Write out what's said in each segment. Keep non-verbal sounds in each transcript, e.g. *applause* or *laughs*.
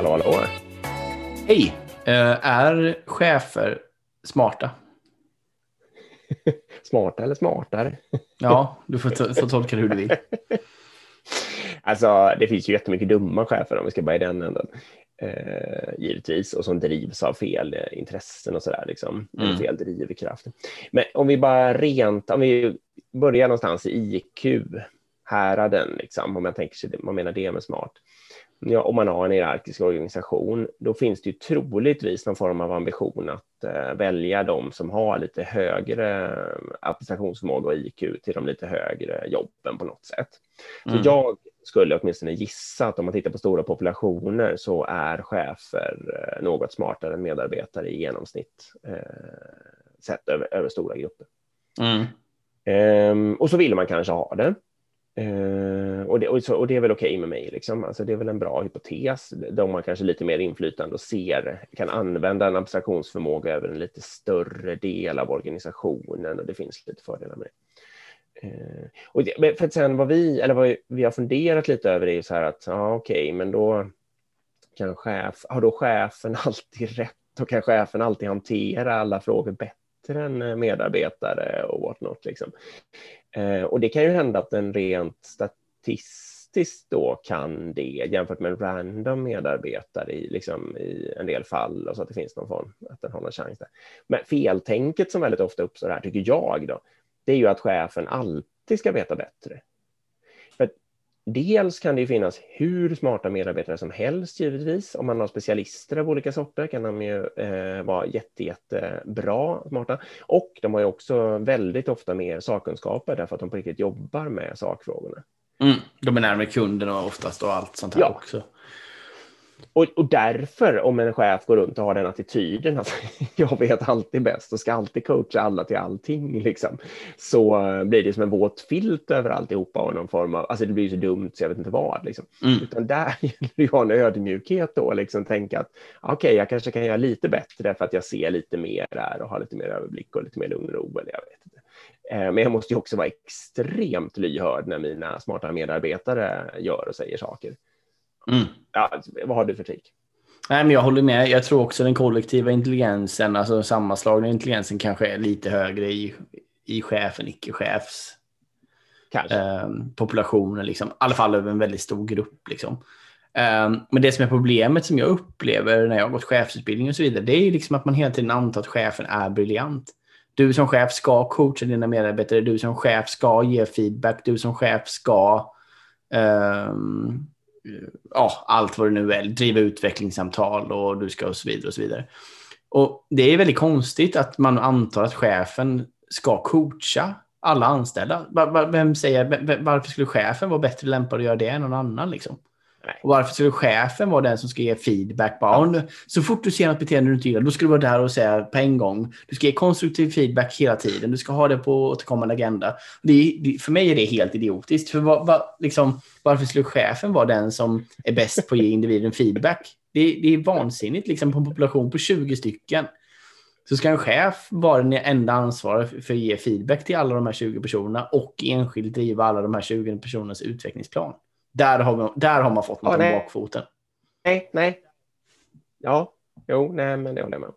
Hallå, hallå. Hej! Eh, är chefer smarta? *laughs* Smarta eller smartare? *laughs* Ja, du får, får tolka det hur du vill. *laughs* Alltså, det finns ju jättemycket dumma chefer om vi ska börja i den änden. Eh, givetvis, och som drivs av fel eh, intressen och sådär, liksom. Mm. Fel drivkraft. Men om vi bara rent, om vi börjar någonstans i IQ-häraden, liksom, om man tänker sig man menar det med smart. Ja, om man har en hierarkisk organisation, då finns det ju troligtvis någon form av ambition att eh, välja de som har lite högre eh, abstraktionsförmåga och IQ till de lite högre jobben på något sätt. Så Mm. jag skulle åtminstone gissa att om man tittar på stora populationer så är chefer eh, något smartare än medarbetare i genomsnitt eh, sett över, över stora grupper. Mm. Ehm, och så vill man kanske ha det. Ehm, och, det och, så, och det är väl okej med mig. Liksom. Alltså, det är väl en bra hypotes. De har kanske lite mer inflytande och ser, kan använda en abstraktionsförmåga över en lite större del av organisationen och det finns lite fördelar med det. Ehm, och det men för att sen vad vi, eller vad vi, har funderat lite över är ju så här att, ja okej, men då kan chef, har då chefen *laughs* alltid rätt och kan chefen alltid hantera alla frågor bättre än eh, medarbetare och whatnot. Liksom. Eh, och det kan ju hända att den rent statistiskt då kan det jämfört med en random medarbetare i, liksom, i en del fall, och så att det finns någon form, att den har någon chans där. Men feltänket som väldigt ofta uppstår här, tycker jag, då, det är ju att chefen alltid ska veta bättre. Dels kan det ju finnas hur smarta medarbetare som helst, givetvis. Om man har specialister av olika sorter kan de ju eh, vara jätte, jättebra smarta. Och de har ju också väldigt ofta mer sakkunskaper därför att de på riktigt jobbar med sakfrågorna. Mm. De är närmare kunden och oftast och allt sånt här Ja. också. Och, och därför, om en chef går runt och har den attityden att *laughs* jag vet alltid bäst och ska alltid coacha alla till allting, liksom, så blir det som en våt filt över alltihopa och någon form av, alltså det blir så dumt så jag vet inte vad. Liksom. Mm. Utan där *laughs* gäller det att ha en ödmjukhet då, liksom tänka att okej, jag kanske kan göra lite bättre för att jag ser lite mer där och har lite mer överblick och lite mer lugn och ro, eller jag vet inte. Eh, Men jag måste ju också vara extremt lyhörd när mina smarta medarbetare gör och säger saker. Mm. Ja, vad har du för trick? Nej, men jag håller med. Jag tror också den kollektiva intelligensen, alltså sammanslagna intelligensen kanske är lite högre i, i chef än icke-chefs eh, populationen, liksom. i alla fall över en väldigt stor grupp. Liksom. Eh, men det som är problemet som jag upplever när jag har gått chefsutbildning och så vidare, det är liksom att man hela tiden antar att chefen är briljant. Du som chef ska coacha dina medarbetare, du som chef ska ge feedback, du som chef ska ehm, ja, allt vad det nu är, driva utvecklingssamtal och du ska och så vidare och så vidare. Och det är väldigt konstigt att man antar att chefen ska coacha alla anställda. Vem säger, varför skulle chefen vara bättre lämpad att göra det än någon annan? Liksom? Och varför skulle chefen vara den som ska ge feedback? Bara, ja. Så fort du ser något beteende du inte gillar, då ska du vara där och säga på en gång. Du ska ge konstruktiv feedback hela tiden. Du ska ha det på återkommande agenda. Det är, det, för mig är det helt idiotiskt. För var, var, liksom, varför skulle chefen vara den som är bäst på att ge individen feedback? Det, det är vansinnigt. Liksom, på en population på 20 stycken så ska en chef vara den enda ansvarig för att ge feedback till alla de här 20 personerna och enskilt driva alla de här 20 personernas utvecklingsplan. Där har man, där har man fått något Ja, om bakfoten. Nej, nej. Ja, jo, nej, men det håller jag med om.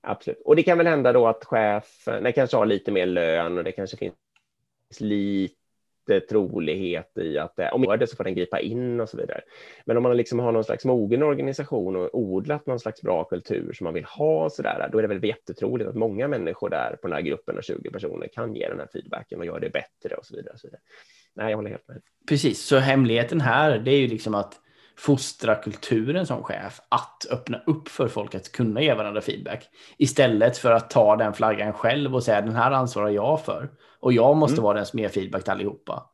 Absolut. Och det kan väl hända då att chefen kanske har lite mer lön och det kanske finns lite trolighet i att om man gör det så får den gripa in och så vidare. Men om man liksom har någon slags mogen organisation och odlat någon slags bra kultur som man vill ha så där, då är det väl jättetroligt att många människor där på den här gruppen av 20 personer kan ge den här feedbacken och göra det bättre och så vidare. Och så vidare. Nej, jag håller helt med. Precis, så hemligheten här det är ju liksom att fostra kulturen som chef att öppna upp för folk att kunna ge varandra feedback istället för att ta den flaggan själv och säga den här ansvarar jag för och jag måste Mm. vara den som ger feedback till allihopa.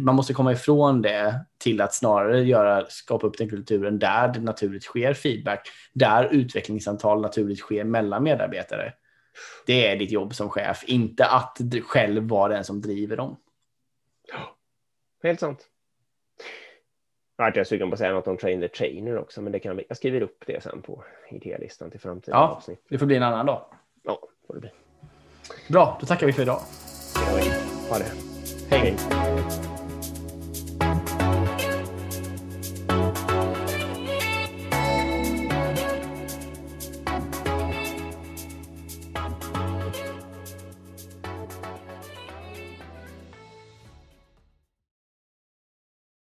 Man måste komma ifrån det till att snarare göra, skapa upp den kulturen där det naturligt sker feedback, där utvecklingssamtal naturligt sker mellan medarbetare. Det är ditt jobb som chef, inte att själv vara den som driver dem. Helt sant. Jag är sugen på att säga något om Train the Trainer också, men det kan vi, jag skriver upp det sen på idélistan till framtida Ja. avsnitt. Det får bli en annan dag. Ja, får det bli. Bra, då tackar vi för idag. Ha det. Hej. Hej.